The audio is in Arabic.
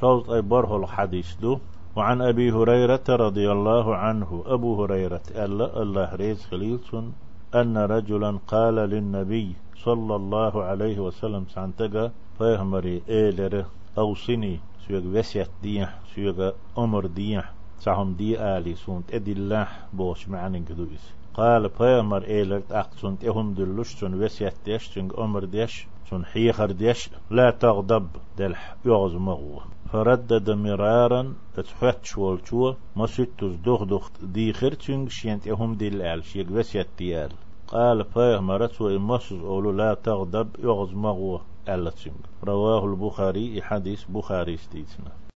شوط أي بره الحديث دو. وعن أبي هريرة رضي الله عنه. أبو هريرة ألا الله ريز خليلسون أن رجلا قال للنبي صلى الله عليه وسلم سعنتقى فيهمري إيلر أوصني سيوغ وسيت ديح سيوغ أمر ديح سهم دي آلي سونت إدي الله بوش معنى قدويس قال بيامر إيلرت أقصن تهم دلوش سن وسيت سن أمر ديش سن حيخر ديش لا تغضب دلح يغز مغوه. فردد مرارا والشو ما ستوز دوخ دوخ دي خرتشنج شينت يهم دي الآل شيك وسيت ديال قال فيهمرت وإمسز أولو لا تغضب يغز مغوه ألتشنج رواه البخاري حديث بخاري ستيتنا